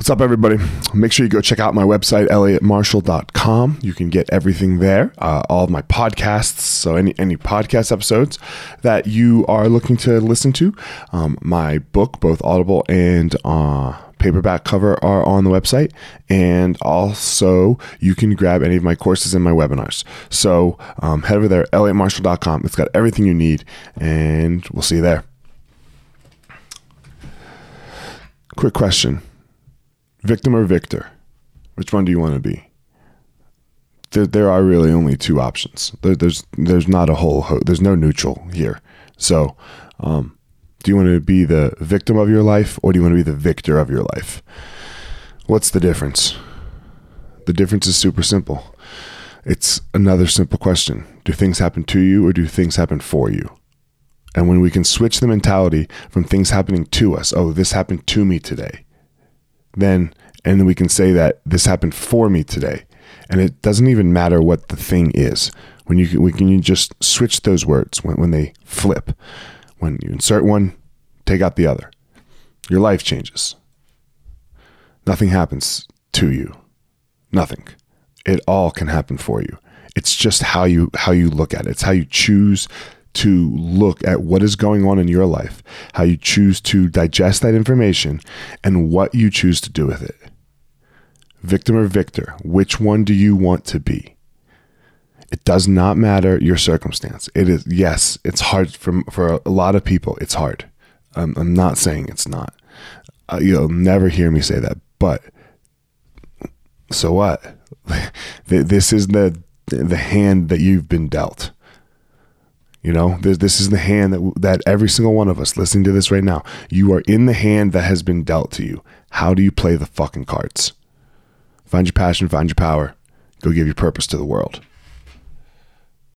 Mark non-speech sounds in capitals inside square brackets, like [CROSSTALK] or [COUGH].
What's up, everybody? Make sure you go check out my website, elliottmarshall.com. You can get everything there, uh, all of my podcasts. So, any, any podcast episodes that you are looking to listen to, um, my book, both Audible and uh, paperback cover, are on the website. And also, you can grab any of my courses and my webinars. So, um, head over there, elliottmarshall.com. It's got everything you need, and we'll see you there. Quick question victim or victor? Which one do you want to be? There, there are really only two options. There, there's there's not a whole ho- there's no neutral here. So, um, do you want to be the victim of your life or do you want to be the victor of your life? What's the difference? The difference is super simple. It's another simple question. Do things happen to you or do things happen for you? And when we can switch the mentality from things happening to us, oh, this happened to me today, then and then we can say that this happened for me today. And it doesn't even matter what the thing is. When you we can you just switch those words when, when they flip. When you insert one take out the other. Your life changes. Nothing happens to you. Nothing. It all can happen for you. It's just how you how you look at it. It's how you choose to look at what is going on in your life, how you choose to digest that information, and what you choose to do with it. Victim or victor, which one do you want to be? It does not matter your circumstance. It is, yes, it's hard for, for a lot of people. It's hard. I'm, I'm not saying it's not. Uh, you'll never hear me say that, but so what? [LAUGHS] this is the, the hand that you've been dealt you know, this, this is the hand that, that every single one of us listening to this right now, you are in the hand that has been dealt to you. How do you play the fucking cards? Find your passion, find your power, go give your purpose to the world.